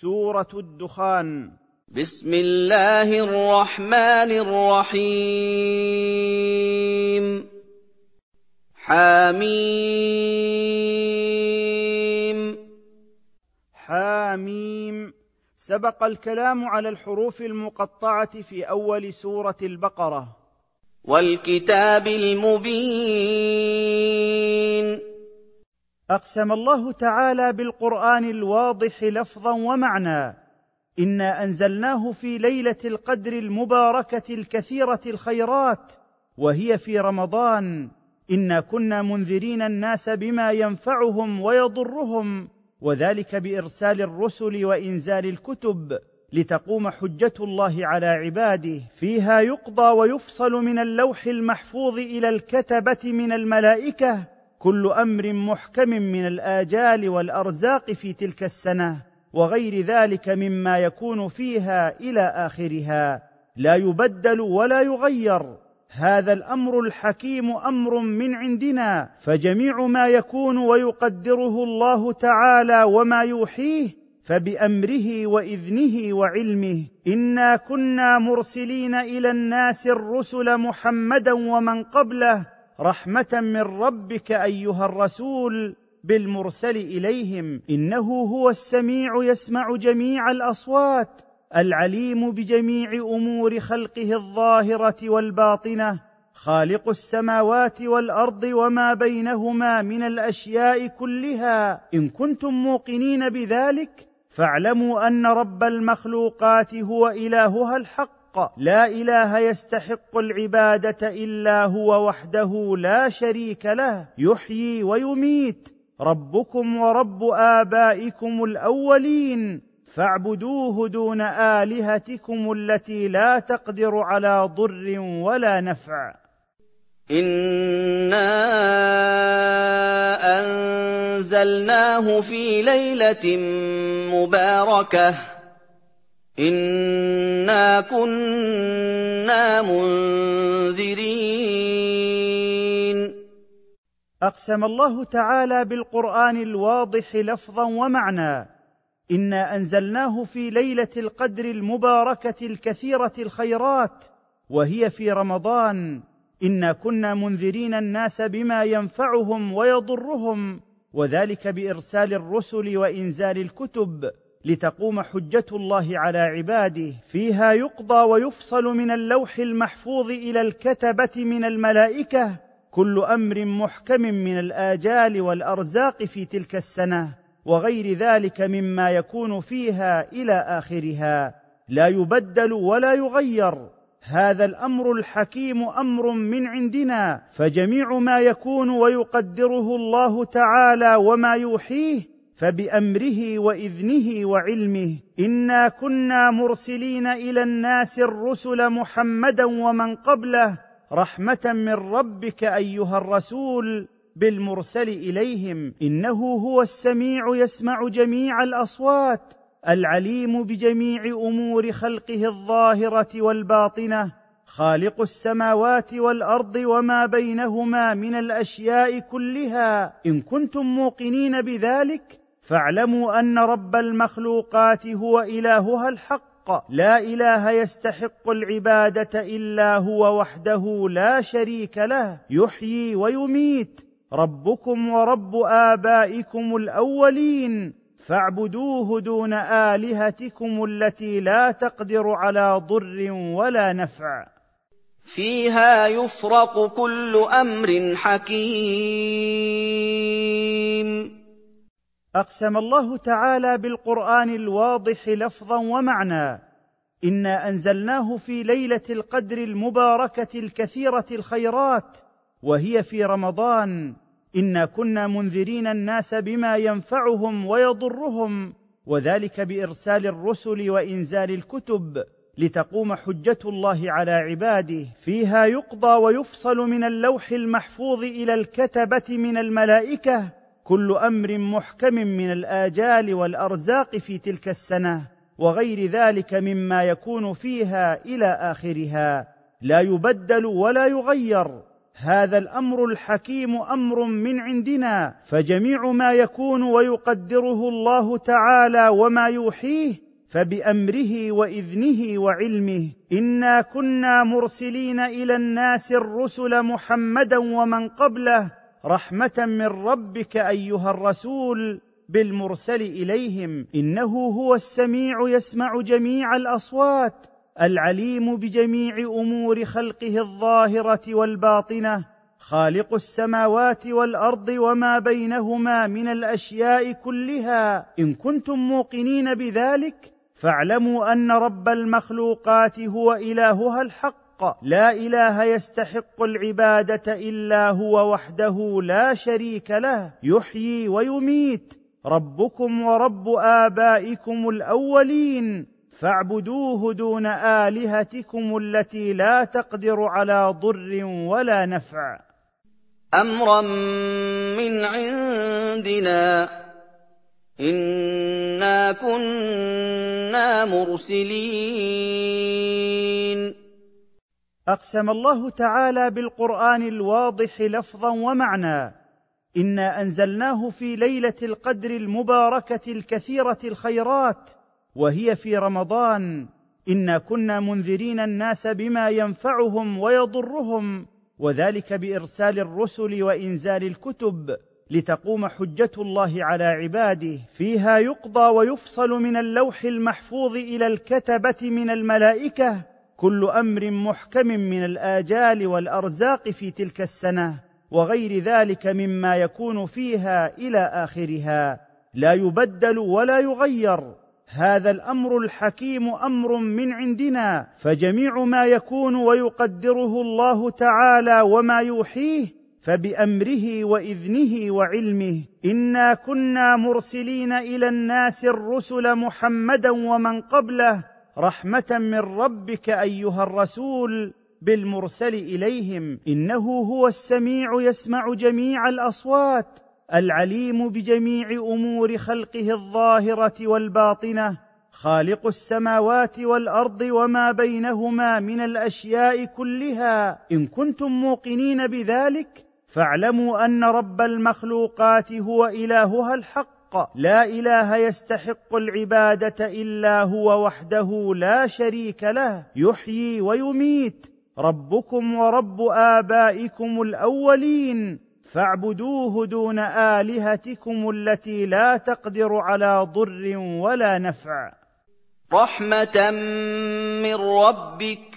سورة الدخان. بسم الله الرحمن الرحيم. حاميم. حاميم. سبق الكلام على الحروف المقطعة في أول سورة البقرة. والكتاب المبين. أقسم الله تعالى بالقرآن الواضح لفظا ومعنى. إنا أنزلناه في ليلة القدر المباركة الكثيرة الخيرات وهي في رمضان. إنا كنا منذرين الناس بما ينفعهم ويضرهم وذلك بإرسال الرسل وإنزال الكتب لتقوم حجة الله على عباده. فيها يقضى ويفصل من اللوح المحفوظ إلى الكتبة من الملائكة كل أمر محكم من الآجال والأرزاق في تلك السنة وغير ذلك مما يكون فيها إلى آخرها. لا يبدل ولا يغير. هذا الأمر الحكيم أمر من عندنا فجميع ما يكون ويقدره الله تعالى وما يوحيه فبأمره وإذنه وعلمه. إنا كنا مرسلين إلى الناس الرسل محمدا ومن قبله رحمة من ربك أيها الرسول بالمرسل إليهم. إنه هو السميع يسمع جميع الأصوات العليم بجميع أمور خلقه الظاهرة والباطنة خالق السماوات والأرض وما بينهما من الأشياء كلها. إن كنتم موقنين بذلك فاعلموا أن رب المخلوقات هو إلهها الحق. لا إله يستحق العبادة إلا هو وحده لا شريك له. يحيي ويميت. ربكم ورب آبائكم الأولين. فاعبدوه دون آلهتكم التي لا تقدر على ضر ولا نفع. انا انزلناه في ليله مباركه. انا كنا منذرين أقسم الله تعالى بالقرآن الواضح لفظا ومعنى. انا انزلناه في ليله القدر المباركه الكثيره الخيرات وهي في رمضان. انا كنا منذرين الناس بما ينفعهم ويضرهم وذلك بارسال الرسل وانزال الكتب. لتقوم حجة الله على عباده فيها يقضى ويفصل من اللوح المحفوظ إلى الكتبة من الملائكة كل أمر محكم من الآجال والأرزاق في تلك السنة وغير ذلك مما يكون فيها إلى آخرها. لا يبدل ولا يغير. هذا الأمر الحكيم أمر من عندنا فجميع ما يكون ويقدره الله تعالى وما يوحيه فبأمره وإذنه وعلمه إنا كنا مرسلين إلى الناس الرسل محمدا ومن قبله رحمة من ربك أيها الرسول بالمرسل إليهم إنه هو السميع يسمع جميع الأصوات العليم بجميع أمور خلقه الظاهرة والباطنة خالق السماوات والأرض وما بينهما من الأشياء كلها إن كنتم موقنين بذلك فاعلموا أن رب المخلوقات هو إلهها الحق. لا إله يستحق العبادة إلا هو وحده لا شريك له. يحيي ويميت. ربكم ورب آبائكم الأولين. فاعبدوه دون آلهتكم التي لا تقدر على ضر ولا نفع. فيها يفرق كل أمر حكيم. أقسم الله تعالى بالقرآن الواضح لفظا ومعنى. إنا أنزلناه في ليلة القدر المباركة الكثيرة الخيرات وهي في رمضان. إنا كنا منذرين الناس بما ينفعهم ويضرهم وذلك بإرسال الرسل وإنزال الكتب لتقوم حجة الله على عباده. فيها يقضى ويفصل من اللوح المحفوظ إلى الكتبة من الملائكة كل أمر محكم من الآجال والأرزاق في تلك السنة وغير ذلك مما يكون فيها إلى آخرها. لا يبدل ولا يغير. هذا الأمر الحكيم أمر من عندنا فجميع ما يكون ويقدره الله تعالى وما يوحيه فبأمره وإذنه وعلمه. إنا كنا مرسلين إلى الناس الرسل محمدا ومن قبله رحمة من ربك أيها الرسول بالمرسل إليهم. إنه هو السميع يسمع جميع الأصوات العليم بجميع أمور خلقه الظاهرة والباطنة خالق السماوات والأرض وما بينهما من الأشياء كلها. إن كنتم موقنين بذلك فاعلموا أن رب المخلوقات هو إلهها الحق لا إله يستحق العبادة إلا هو وحده لا شريك له. يحيي ويميت. ربكم ورب آبائكم الأولين. فاعبدوه دون آلهتكم التي لا تقدر على ضر ولا نفع. أمرا من عندنا. إنا كنا مرسلين. أقسم الله تعالى بالقرآن الواضح لفظا ومعنى. إنا أنزلناه في ليلة القدر المباركة الكثيرة الخيرات وهي في رمضان. إنا كنا منذرين الناس بما ينفعهم ويضرهم وذلك بإرسال الرسل وإنزال الكتب لتقوم حجة الله على عباده. فيها يقضى ويفصل من اللوح المحفوظ إلى الكتبة من الملائكة كل أمر محكم من الآجال والأرزاق في تلك السنة وغير ذلك مما يكون فيها إلى آخرها. لا يبدل ولا يغير. هذا الأمر الحكيم أمر من عندنا فجميع ما يكون ويقدره الله تعالى وما يوحيه فبأمره وإذنه وعلمه. إنا كنا مرسلين إلى الناس الرسل محمدا ومن قبله رحمة من ربك أيها الرسول بالمرسل إليهم. إنه هو السميع يسمع جميع الأصوات العليم بجميع أمور خلقه الظاهرة والباطنة خالق السماوات والأرض وما بينهما من الأشياء كلها. إن كنتم موقنين بذلك فاعلموا أن رب المخلوقات هو إلهها الحق. لا إله يستحق العبادة إلا هو وحده لا شريك له. يحيي ويميت. ربكم ورب آبائكم الأولين. فاعبدوه دون آلهتكم التي لا تقدر على ضر ولا نفع. رحمة من ربك.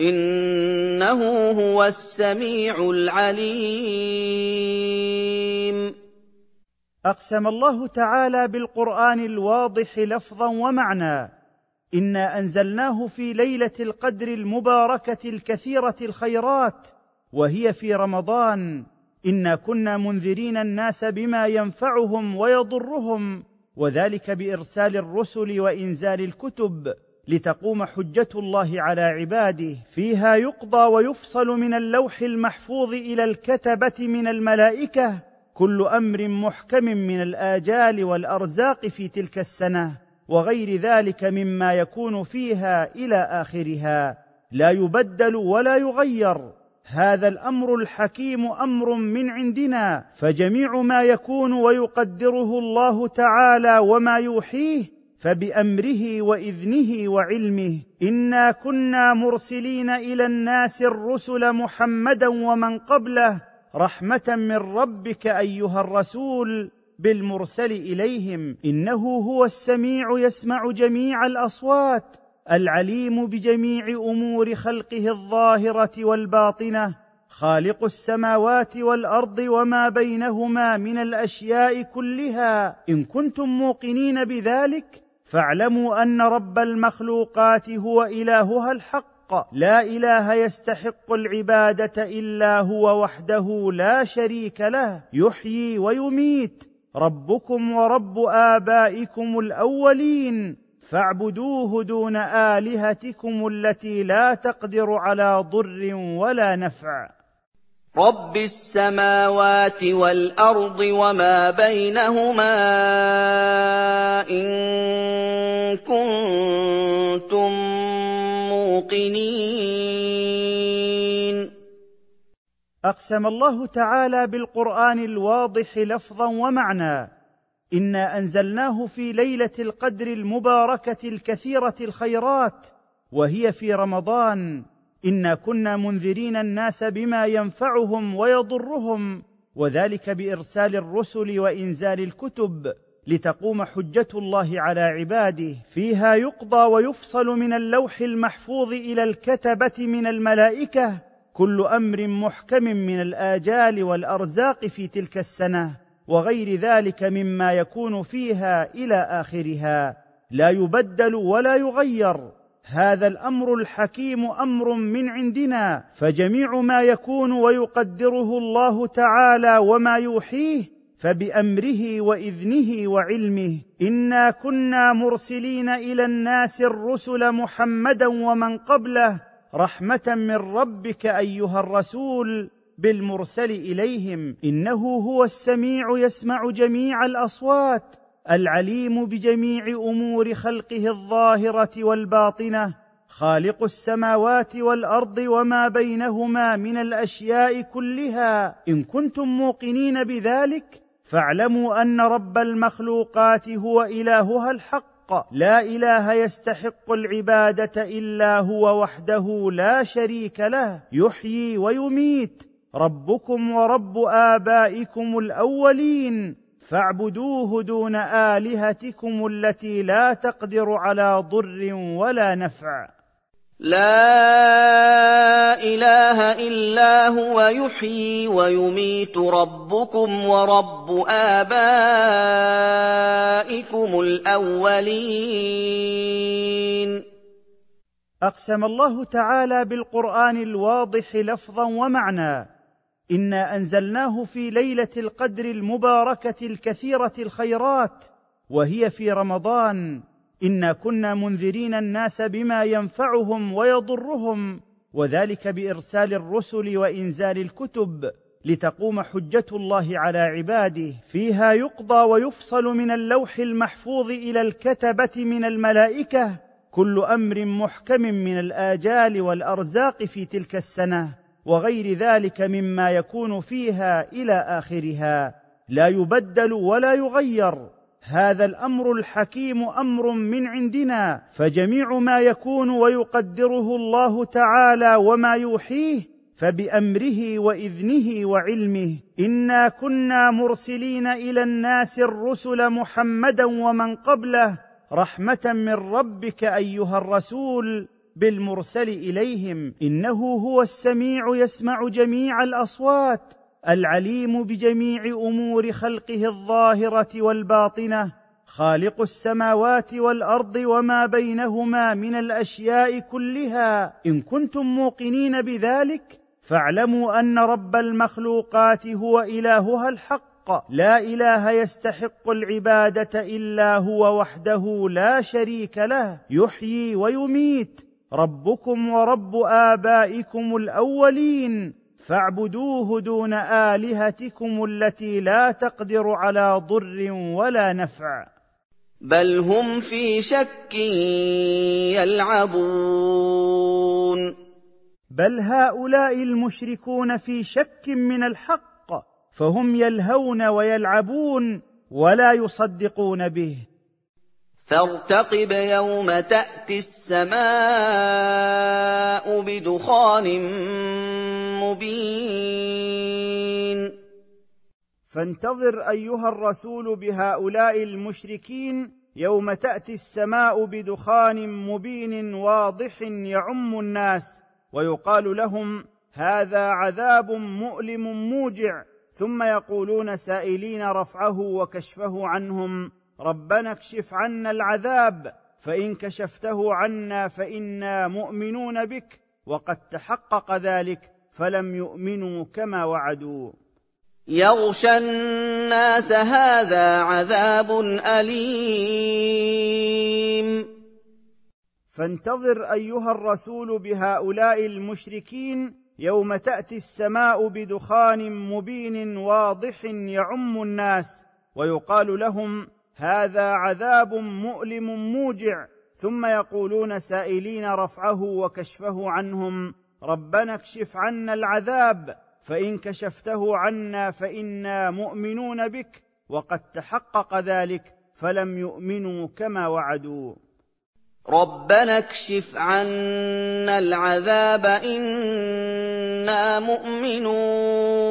إنه هو السميع العليم. أقسم الله تعالى بالقرآن الواضح لفظا ومعنى. إنا أنزلناه في ليلة القدر المباركة الكثيرة الخيرات وهي في رمضان. إنا كنا منذرين الناس بما ينفعهم ويضرهم وذلك بإرسال الرسل وإنزال الكتب لتقوم حجة الله على عباده. فيها يقضى ويفصل من اللوح المحفوظ إلى الكتبة من الملائكة كل أمر محكم من الآجال والأرزاق في تلك السنة وغير ذلك مما يكون فيها إلى آخرها. لا يبدل ولا يغير. هذا الأمر الحكيم أمر من عندنا فجميع ما يكون ويقدره الله تعالى وما يوحيه فبأمره وإذنه وعلمه. إنا كنا مرسلين إلى الناس الرسل محمدا ومن قبله رحمة من ربك أيها الرسول بالمرسل إليهم إنه هو السميع يسمع جميع الأصوات العليم بجميع أمور خلقه الظاهرة والباطنة خالق السماوات والأرض وما بينهما من الأشياء كلها. إن كنتم موقنين بذلك فاعلموا أن رب المخلوقات هو إلهها الحق. لا إله يستحق العبادة إلا هو وحده لا شريك له. يحيي ويميت. ربكم ورب آبائكم الأولين. فاعبدوه دون آلهتكم التي لا تقدر على ضر ولا نفع. رب السماوات والأرض وما بينهما إن كنتم موقنين أقسم الله تعالى بالقرآن الواضح لفظا ومعنى. إنا أنزلناه في ليلة القدر المباركة الكثيرة الخيرات وهي في رمضان. إنا كنا منذرين الناس بما ينفعهم ويضرهم وذلك بإرسال الرسل وإنزال الكتب. لتقوم حجة الله على عباده فيها يقضى ويفصل من اللوح المحفوظ إلى الكتبة من الملائكة. كل أمر محكم من الآجال والأرزاق في تلك السنة وغير ذلك مما يكون فيها إلى آخرها. لا يبدل ولا يغير. هذا الأمر الحكيم أمر من عندنا فجميع ما يكون ويقدره الله تعالى وما يوحيه فبأمره وإذنه وعلمه إنا كنا مرسلين إلى الناس الرسل محمدا ومن قبله رحمة من ربك أيها الرسول بالمرسل إليهم إنه هو السميع يسمع جميع الأصوات العليم بجميع أمور خلقه الظاهرة والباطنة خالق السماوات والأرض وما بينهما من الأشياء كلها إن كنتم موقنين بذلك فاعلموا أن رب المخلوقات هو إلهها الحق. لا إله يستحق العبادة إلا هو وحده لا شريك له. يحيي ويميت. ربكم ورب آبائكم الأولين. فاعبدوه دون آلهتكم التي لا تقدر على ضر ولا نفع. لا إله إلا هو يحيي ويميت ربكم ورب آبائكم الأولين. أقسم الله تعالى بالقرآن الواضح لفظا ومعنى. إنا أنزلناه في ليلة القدر المباركة الكثيرة الخيرات وهي في رمضان. انا كنا منذرين الناس بما ينفعهم ويضرهم وذلك بارسال الرسل وانزال الكتب لتقوم حجه الله على عباده فيها يقضى ويفصل من اللوح المحفوظ إلى الكتبه من الملائكه كل أمر محكم من الاجال والارزاق في تلك السنة وغير ذلك مما يكون فيها إلى اخرها لا يبدل ولا يغير هذا الأمر الحكيم أمر من عندنا فجميع ما يكون ويقدره الله تعالى وما يوحيه فبأمره وإذنه وعلمه. إنا كنا مرسلين إلى الناس الرسل محمدا ومن قبله رحمة من ربك أيها الرسول بالمرسل إليهم. إنه هو السميع يسمع جميع الأصوات. العليم بجميع أمور خلقه الظاهرة والباطنة خالق السماوات والأرض وما بينهما من الأشياء كلها. إن كنتم موقنين بذلك فاعلموا أن رب المخلوقات هو إلهها الحق. لا إله يستحق العبادة إلا هو وحده لا شريك له يحيي ويميت. ربكم ورب آبائكم الأولين. فاعبدوه دون آلهتكم التي لا تقدر على ضر ولا نفع. بل هم في شك يلعبون. بل هؤلاء المشركون في شك من الحق فهم يلهون ويلعبون ولا يصدقون به. فارتقب يوم تأتي السماء بدخان مبين فانتظر أيها الرسول بهؤلاء المشركين يوم تأتي السماء بدخان مبين واضح يعم الناس ويقال لهم هذا عذاب مؤلم موجع. ثم يقولون سائلين رفعه وكشفه عنهم ربنا اكشف عنا العذاب فإن كشفته عنا فإنا مؤمنون بك وقد تحقق ذلك. فلم يؤمنوا كما وعدوا. يغشى الناس هذا عذاب أليم. فانتظر أيها الرسول بهؤلاء المشركين يوم تأتي السماء بدخان مبين واضح يعم الناس ويقال لهم هذا عذاب مؤلم موجع ثم يقولون سائلين رفعه وكشفه عنهم. ربنا اكشف عنا العذاب فإن كشفته عنا فإنا مؤمنون بك وقد تحقق ذلك فلم يؤمنوا كما وعدوا. ربنا اكشف عنا العذاب إنا مؤمنون.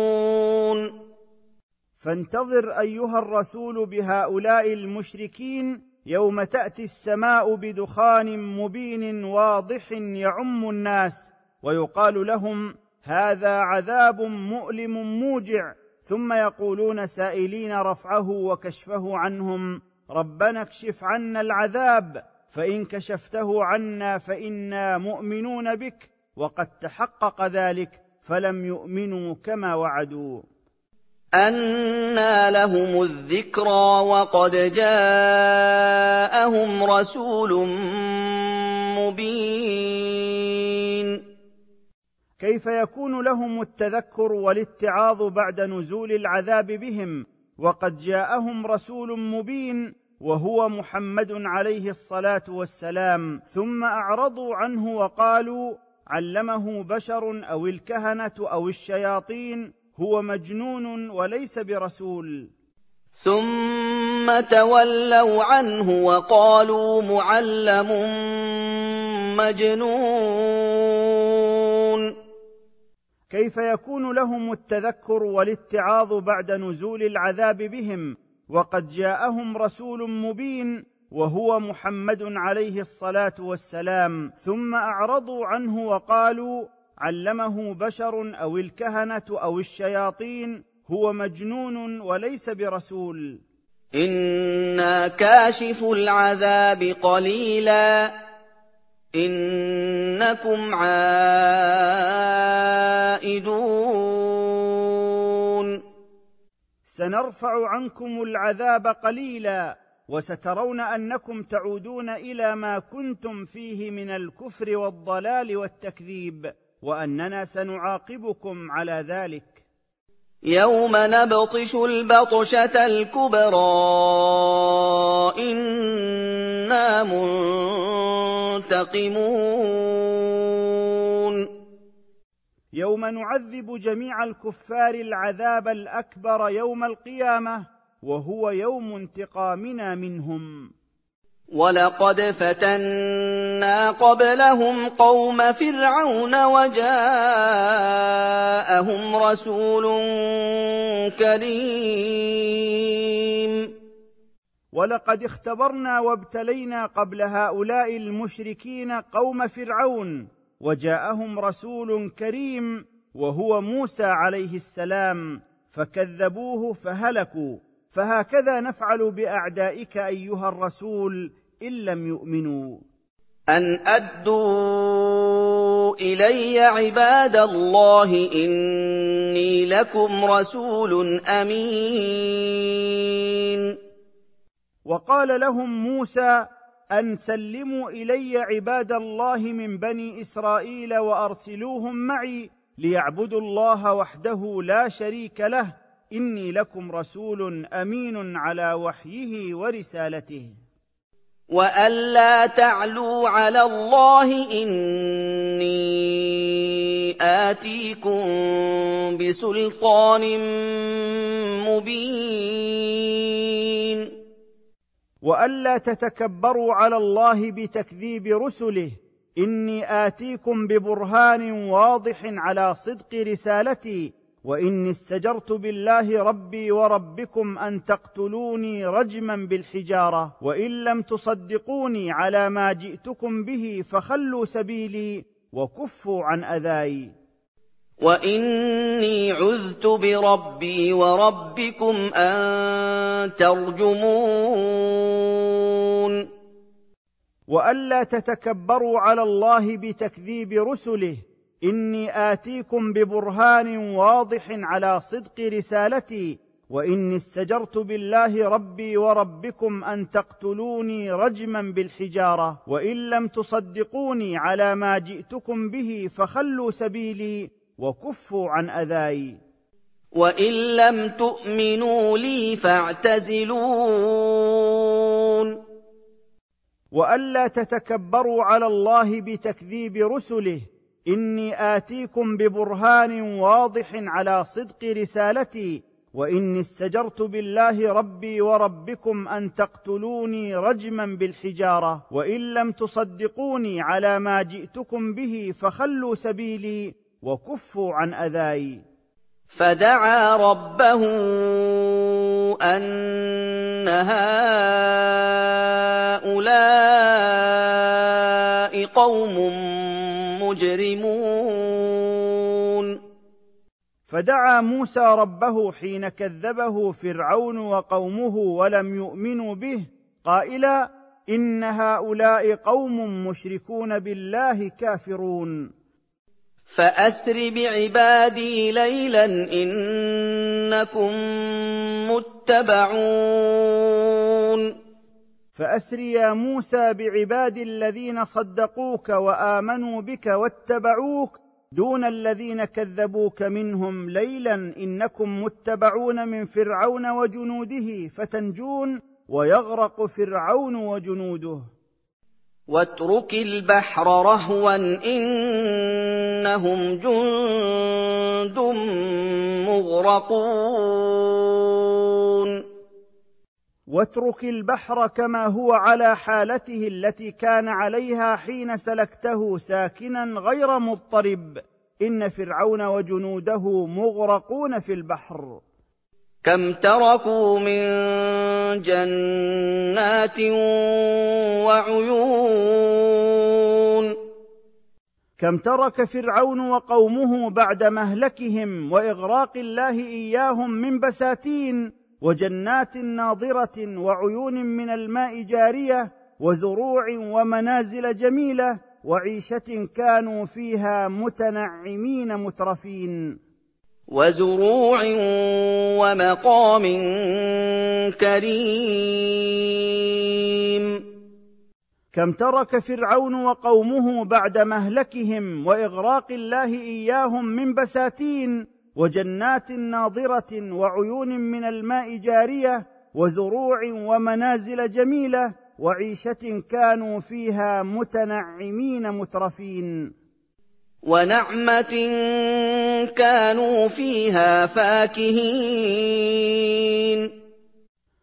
فانتظر أيها الرسول بهؤلاء المشركين يوم تأتي السماء بدخان مبين واضح يعم الناس. ويقال لهم هذا عذاب مؤلم موجع ثم يقولون سائلين رفعه وكشفه عنهم ربنا اكشف عنا العذاب فإن كشفته عنا فإنا مؤمنون بك وقد تحقق ذلك فلم يؤمنوا كما وعدوا. أنى لهم الذكرى وقد جاءهم رسول مبين كيف يكون لهم التذكر والاتعاظ بعد نزول العذاب بهم وقد جاءهم رسول مبين وهو محمد عليه الصلاة والسلام ثم أعرضوا عنه وقالوا علمه بشر أو الكهنة أو الشياطين هو مجنون وليس برسول. ثم تولوا عنه وقالوا معلم مجنون. كيف يكون لهم التذكر والاتعاظ بعد نزول العذاب بهم وقد جاءهم رسول مبين وهو محمد عليه الصلاة والسلام ثم أعرضوا عنه وقالوا علمه بشر أو الكهنة أو الشياطين هو مجنون وليس برسول. إنا كاشف العذاب قليلا. إنكم عائدون. سنرفع عنكم العذاب قليلا وسترون أنكم تعودون إلى ما كنتم فيه من الكفر والضلال والتكذيب وأننا سنعاقبكم على ذلك. يوم نبطش البطشة الكبرى إنا منتقمون يوم نعذب جميع الكفار العذاب الأكبر يوم القيامة وهو يوم انتقامنا منهم. وَلَقَدْ فَتَنَّا قَبْلَهُمْ قَوْمَ فِرْعَوْنَ وَجَاءَهُمْ رَسُولٌ كَرِيمٌ. ولقد اختبرنا وابتلينا قبل هؤلاء المشركين قوم فرعون وجاءهم رسول كريم وهو موسى عليه السلام فكذبوه فهلكوا فهكذا نفعل بأعدائك أيها الرسول إن لم يؤمنوا. أن أدوا إلي عباد الله إني لكم رسول أمين. وقال لهم موسى أن سلموا إلي عباد الله من بني إسرائيل وأرسلوهم معي ليعبدوا الله وحده لا شريك له إني لكم رسول أمين على وحيه ورسالته. والا تعلوا على الله إني آتيكم بسلطان مبين. وألا تتكبروا على الله بتكذيب رسله. إني آتيكم ببرهان واضح على صدق رسالتي وإني استجرت بالله ربي وربكم أن تقتلوني رجما بالحجارة. وإن لم تصدقوني على ما جئتكم به فخلوا سبيلي وكفوا عن أذاي. واني عذت بربي وربكم ان ترجمون والا تتكبروا على الله بتكذيب رسله اني اتيكم ببرهان واضح على صدق رسالتي واني استجرت بالله ربي وربكم ان تقتلوني رجما بالحجاره وان لم تصدقوني على ما جئتكم به فخلوا سبيلي وكفوا عن أذاي. وإن لم تؤمنوا لي فاعتزلون. وألا تتكبروا على الله بتكذيب رسله. إني آتيكم ببرهان واضح على صدق رسالتي. وإني استجرت بالله ربي وربكم أن تقتلوني رجما بالحجارة. وإن لم تصدقوني على ما جئتكم به فخلوا سبيلي. وكفوا عن أذاي. فدعا ربه أن هؤلاء قوم مجرمون. فدعا موسى ربه حين كذبه فرعون وقومه ولم يؤمنوا به قائلا إن هؤلاء قوم مشركون بالله كافرون. فأسر بعبادي ليلا إنكم متبعون. فأسر يا موسى بعباد الذين صدقوك وآمنوا بك واتبعوك دون الذين كذبوك منهم ليلا إنكم متبعون من فرعون وجنوده فتنجون ويغرق فرعون وجنوده. واترك البحر رهوا إنهم جند مغرقون. واترك البحر كما هو على حالته التي كان عليها حين سلكته ساكنا غير مضطرب. إن فرعون وجنوده مغرقون في البحر. كم تركوا من جنات وعيون كم ترك فرعون وقومه بعد مهلكهم وإغراق الله إياهم من بساتين وجنات ناضره وعيون من الماء جارية وزروع ومنازل جميلة وعيشة كانوا فيها متنعمين مترفين. وزروع ومقام كريم. كم ترك فرعون وقومه بعد مهلكهم وإغراق الله إياهم من بساتين وجنات ناضره وعيون من الماء جارية وزروع ومنازل جميلة وعيشة كانوا فيها متنعمين مترفين. ونعمة كانوا فيها فاكهين.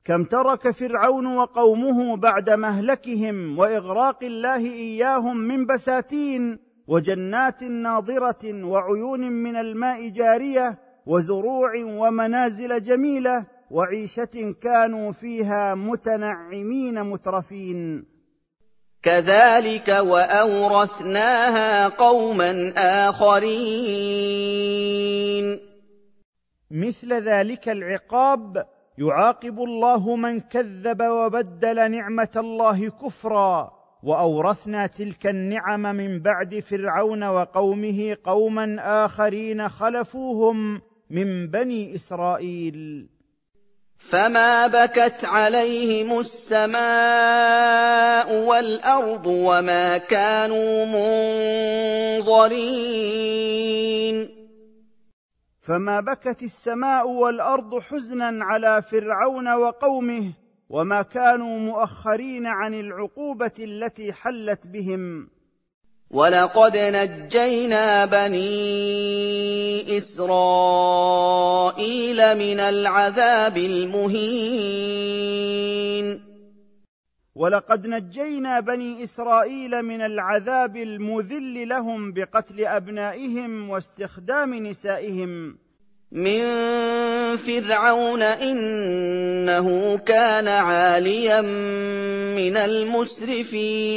كم ترك فرعون وقومه بعد مهلكهم وإغراق الله إياهم من بساتين وجنات ناضره وعيون من الماء جارية وزروع ومنازل جميلة وعيشة كانوا فيها متنعمين مترفين. كذلك وأورثناها قوما آخرين. مثل ذلك العقاب يعاقب الله من كذب وبدل نعمة الله كفرا. وأورثنا تلك النعم من بعد فرعون وقومه قوما آخرين خلفوهم من بني إسرائيل. فما بكت عليهم السماء والارض وما كانوا منظرين فما بكت السماء والارض حزنا على فرعون وقومه وما كانوا مؤخرين عن العقوبه التي حلت بهم ولقد نجينا بني اسرائيل من العذاب المهين ولقد نجينا بني اسرائيل من العذاب المذل لهم بقتل ابنائهم واستخدام نسائهم من فرعون انه كان عاليا من المسرفين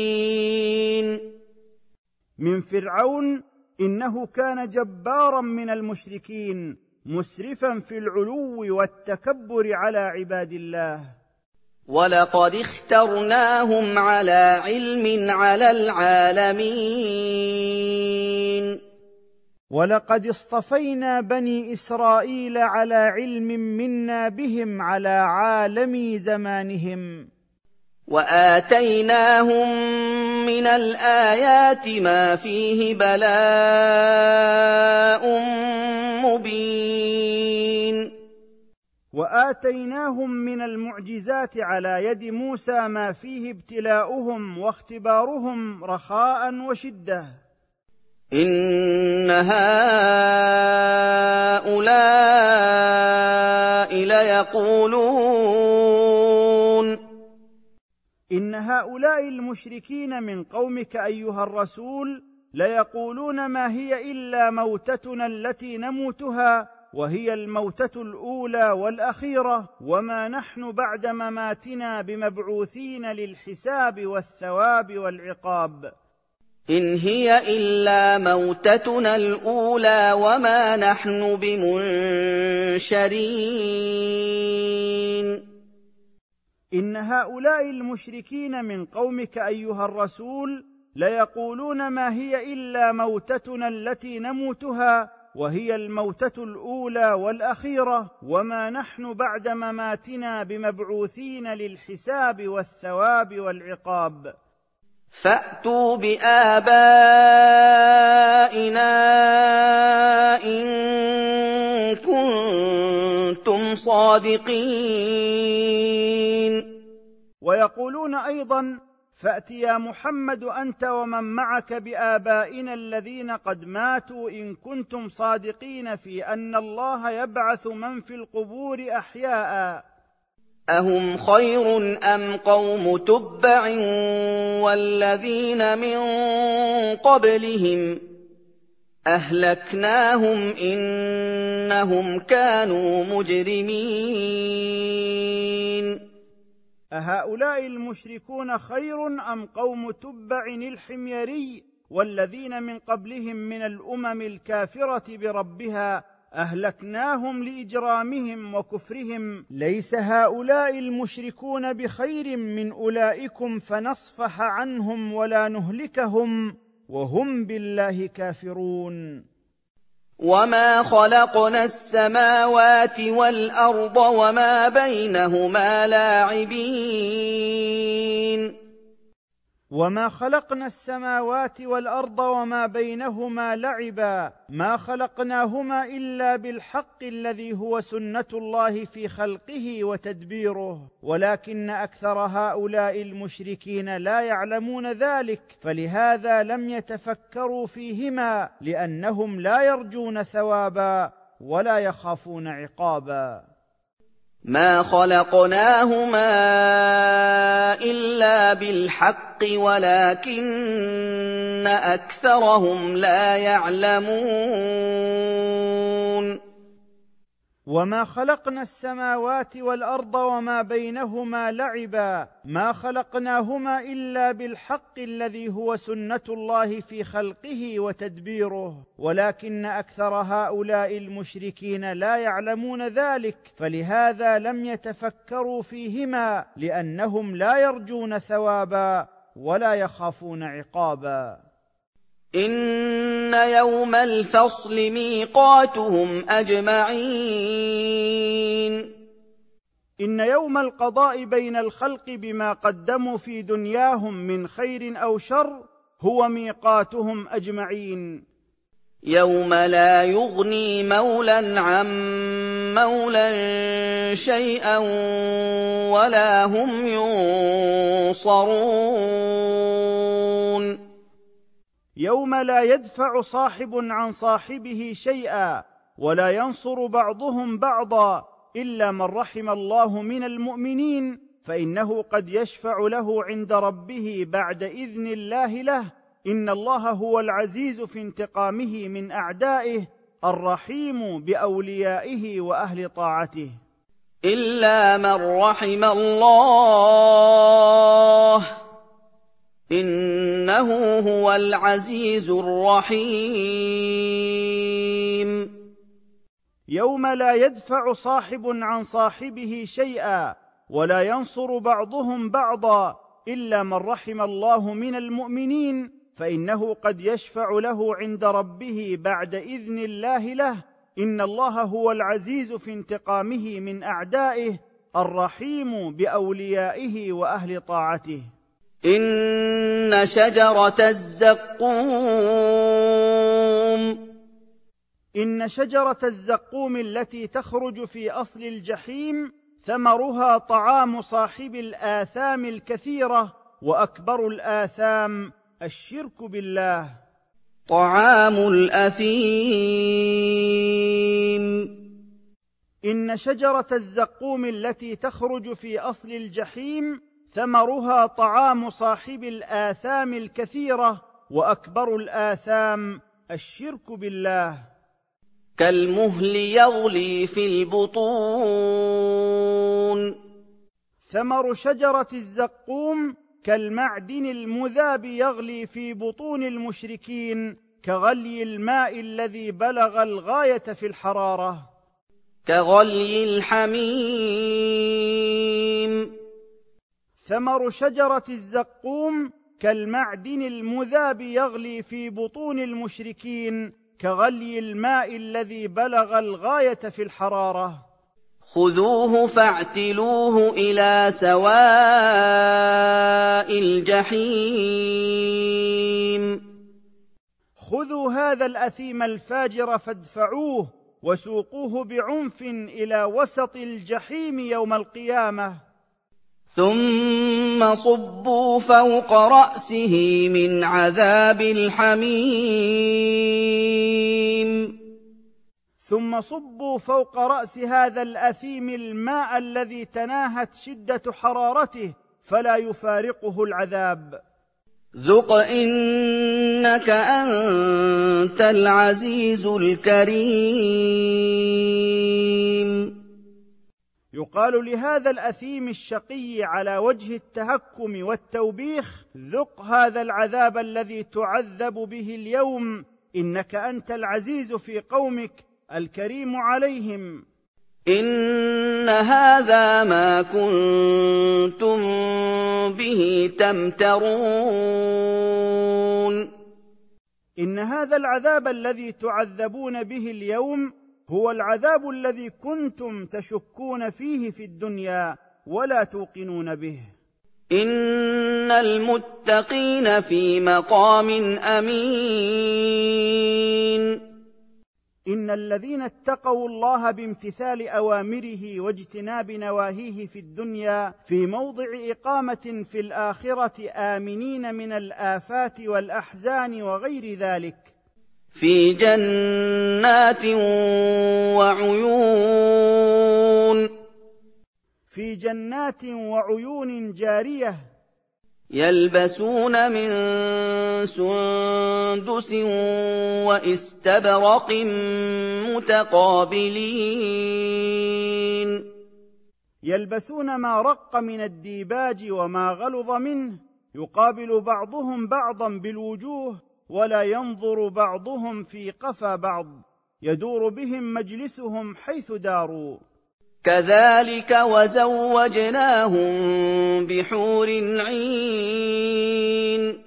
من فرعون إنه كان جبارا من المشركين مسرفا في العلو والتكبر على عباد الله. ولقد اخترناهم على علم على العالمين. ولقد اصطفينا بني اسرائيل على علم منا بهم على عالم زمانهم. واتيناهم من الايات ما فيه بلاء مبين واتيناهم من المعجزات على يد موسى ما فيه ابتلاؤهم واختبارهم رخاء وشده إِنَّ هَٰؤُلَاءِ لَيَقُولُونَ إِنَّ هَٰؤُلَاءِ الْمُشْرِكِينَ مِنْ قَوْمِكَ أَيُّهَا الرَّسُولُ لَيَقُولُونَ مَا هِيَ إِلَّا مَوْتَتُنَا الَّتِي نَمُوتُهَا وهي الموتة الأولى والأخيرة وما نحن بعد مماتنا بمبعوثين للحساب والثواب والعقاب. إن هي إلا موتتنا الأولى وما نحن بمنشرين. إن هؤلاء المشركين من قومك أيها الرسول ليقولون ما هي إلا موتتنا التي نموتها وهي الموتة الأولى والأخيرة وما نحن بعد مماتنا بمبعوثين للحساب والثواب والعقاب. فأتوا بآبائنا إن كنتم صادقين. ويقولون أيضا فأت يا محمد أنت ومن معك بآبائنا الذين قد ماتوا إن كنتم صادقين في أن الله يبعث من في القبور أحياء. أهم خير أم قوم تبع والذين من قبلهم؟ أهلكناهم إنهم كانوا مجرمين. أهؤلاء المشركون خير أم قوم تبع الحميري والذين من قبلهم من الأمم الكافرة بربها أهلكناهم لإجرامهم وكفرهم؟ ليس هؤلاء المشركون بخير من أولئكم فنصفح عنهم ولا نهلكهم. وهم بالله كافرون. وما خلقنا السماوات والارض وما بينهما لاعبين. وما خلقنا السماوات والارض وما بينهما لعبا ما خلقناهما الا بالحق الذي هو سنه الله في خلقه وتدبيره. ولكن أكثر هؤلاء المشركين لا يعلمون ذلك فلهذا لم يتفكروا فيهما لانهم لا يرجون ثوابا ولا يخافون عقابا. مَا خَلَقْنَاهُمَا إِلَّا بِالْحَقِّ وَلَٰكِنَّ أَكْثَرَهُمْ لَا يَعْلَمُونَ وما خلقنا السماوات والارض وما بينهما لعبا ما خلقناهما الا بالحق الذي هو سنه الله في خلقه وتدبيره. ولكن أكثر هؤلاء المشركين لا يعلمون ذلك فلهذا لم يتفكروا فيهما لانهم لا يرجون ثوابا ولا يخافون عقابا. إِنَّ يَوْمَ الْفَصْلِ مِيقَاتُهُمْ أَجْمَعِينَ إن يوم القضاء بين الخلق بما قدموا في دنياهم من خير أو شر هو ميقاتهم أجمعين يوم لا يغني مولى عن مولى شيئا ولا هم ينصرون يوم لا يدفع صاحب عن صاحبه شيئا ولا ينصر بعضهم بعضا إلا من رحم الله من المؤمنين فإنه قد يشفع له عند ربه بعد إذن الله له. إن الله هو العزيز في انتقامه من أعدائه الرحيم بأوليائه وأهل طاعته. إلا من رحم الله إِنَّهُ هُوَ الْعَزِيزُ الرَّحِيمُ. يوم لا يدفع صاحب عن صاحبه شيئا ولا ينصر بعضهم بعضا إلا من رحم الله من المؤمنين فإنه قد يشفع له عند ربه بعد إذن الله له. إن الله هو العزيز في انتقامه من أعدائه الرحيم بأوليائه وأهل طاعته. إِنَّ شَجَرَتَ الزَّقُّومِ إن شجرة الزقوم التي تخرج في أصل الجحيم ثمرها طعام صاحب الآثام الكثيرة وأكبر الآثام الشرك بالله. طعام الاثيم ان شجره الزقوم التي تخرج في اصل الجحيم ثمرها طعام صاحب الآثام الكثيرة وأكبر الآثام الشرك بالله. كالمهل يغلي في البطون. ثمر شجرة الزقوم كالمعدن المذاب يغلي في بطون المشركين كغلي الماء الذي بلغ الغاية في الحرارة. كغلي الحميم. ثمر شجرة الزقوم كالمعدن المذاب يغلي في بطون المشركين كغلي الماء الذي بلغ الغاية في الحرارة. خذوه فاعتلوه إلى سواء الجحيم. خذوا هذا الأثيم الفاجر فادفعوه وسوقوه بعنف إلى وسط الجحيم يوم القيامة. ثم صبوا فوق رأسه من عذاب الحميم. ثم صبوا فوق رأس هذا الأثيم الماء الذي تناهت شدة حرارته فلا يفارقه العذاب. ذق إنك أنت العزيز الكريم. يقال لهذا الأثيم الشقي على وجه التهكم والتوبيخ ذق هذا العذاب الذي تعذب به اليوم إنك أنت العزيز في قومك الكريم عليهم. إن هذا ما كنتم به تمترون. إن هذا العذاب الذي تعذبون به اليوم هو العذاب الذي كنتم تشكون فيه في الدنيا ولا توقنون به. إن المتقين في مقام أمين. إن الذين اتقوا الله بامتثال أوامره واجتناب نواهيه في الدنيا في موضع إقامة في الآخرة آمنين من الآفات والأحزان وغير ذلك. في جنات وعيون. في جنات وعيون جارية. يلبسون من سندس واستبرق متقابلين. يلبسون ما رق من الديباج وما غلظ منه. يقابل بعضهم بعضا بالوجوه. ولا ينظر بعضهم في قفا بعض. يدور بهم مجلسهم حيث داروا. كذلك وزوجناهم بحور عين.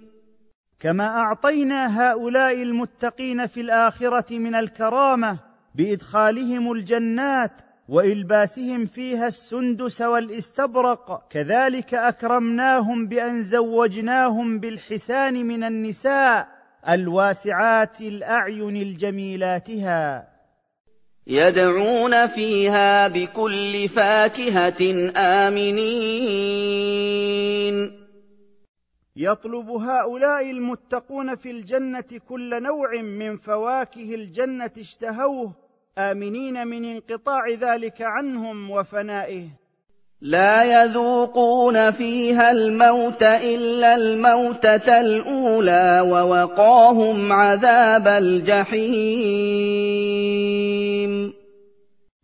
كما أعطينا هؤلاء المتقين في الآخرة من الكرامة بإدخالهم الجنات وإلباسهم فيها السندس والإستبرق. كذلك أكرمناهم بأن زوجناهم بالحسان من النساء. الواسعات الأعين الجميلاتها. يدعون فيها بكل فاكهة آمنين. يطلب هؤلاء المتقون في الجنة كل نوع من فواكه الجنة اشتهوه. آمنين من انقطاع ذلك عنهم وفنائه. لا يذوقون فيها الموت إلا الموتة الأولى ووقاهم عذاب الجحيم.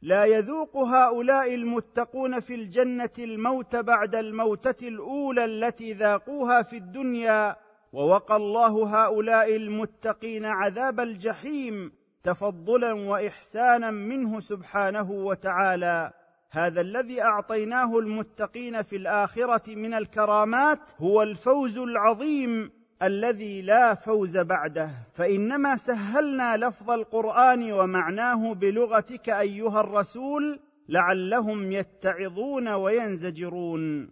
لا يذوق هؤلاء المتقون في الجنة الموت بعد الموتة الأولى التي ذاقوها في الدنيا ووقى الله هؤلاء المتقين عذاب الجحيم تفضلا واحسانا منه سبحانه وتعالى. هذا الذي أعطيناه المتقين في الآخرة من الكرامات هو الفوز العظيم الذي لا فوز بعده. فإنما سهلنا لفظ القرآن ومعناه بلغتك أيها الرسول لعلهم يتعظون وينزجرون.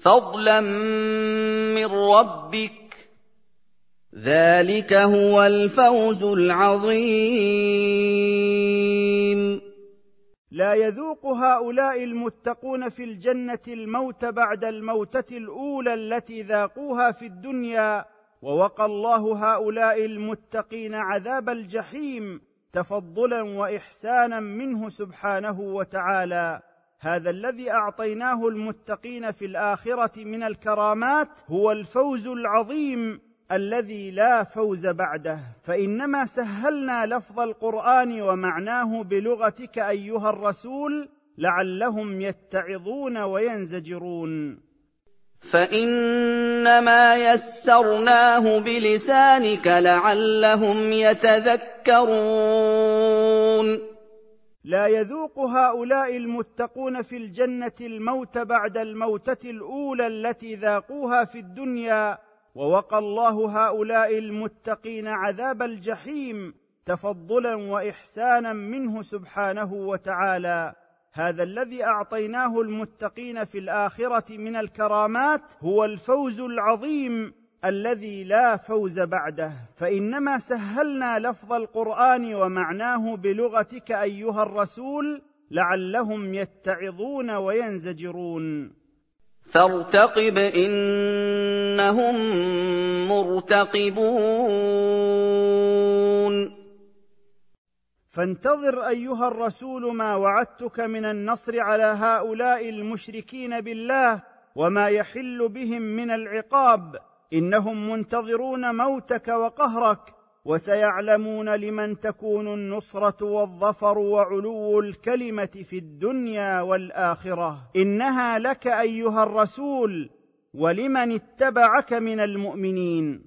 فضلا من ربك ذلك هو الفوز العظيم. لا يذوق هؤلاء المتقون في الجنة الموت بعد الموتة الأولى التي ذاقوها في الدنيا ووقى الله هؤلاء المتقين عذاب الجحيم تفضلا واحسانا منه سبحانه وتعالى. هذا الذي أعطيناه المتقين في الآخرة من الكرامات هو الفوز العظيم. الذي لا فوز بعده فإنما سهلنا لفظ القرآن ومعناه بلغتك أيها الرسول لعلهم يتعظون وينزجرون. فإنما يسرناه بلسانك لعلهم يتذكرون. لا يذوق هؤلاء المتقون في الجنة الموت بعد الموتة الأولى التي ذاقوها في الدنيا ووقى الله هؤلاء المتقين عذاب الجحيم تفضلا واحسانا منه سبحانه وتعالى. هذا الذي أعطيناه المتقين في الآخرة من الكرامات هو الفوز العظيم الذي لا فوز بعده. فإنما سهلنا لفظ القرآن ومعناه بلغتك أيها الرسول لعلهم يتعظون وينزجرون. فارتقب إنهم مرتقبون. فانتظر أيها الرسول ما وعدتك من النصر على هؤلاء المشركين بالله وما يحل بهم من العقاب. إنهم منتظرون موتك وقهرك. وسيعلمون لمن تكون النصرة والظفر وعلو الكلمة في الدنيا والآخرة. إنها لك أيها الرسول ولمن اتبعك من المؤمنين.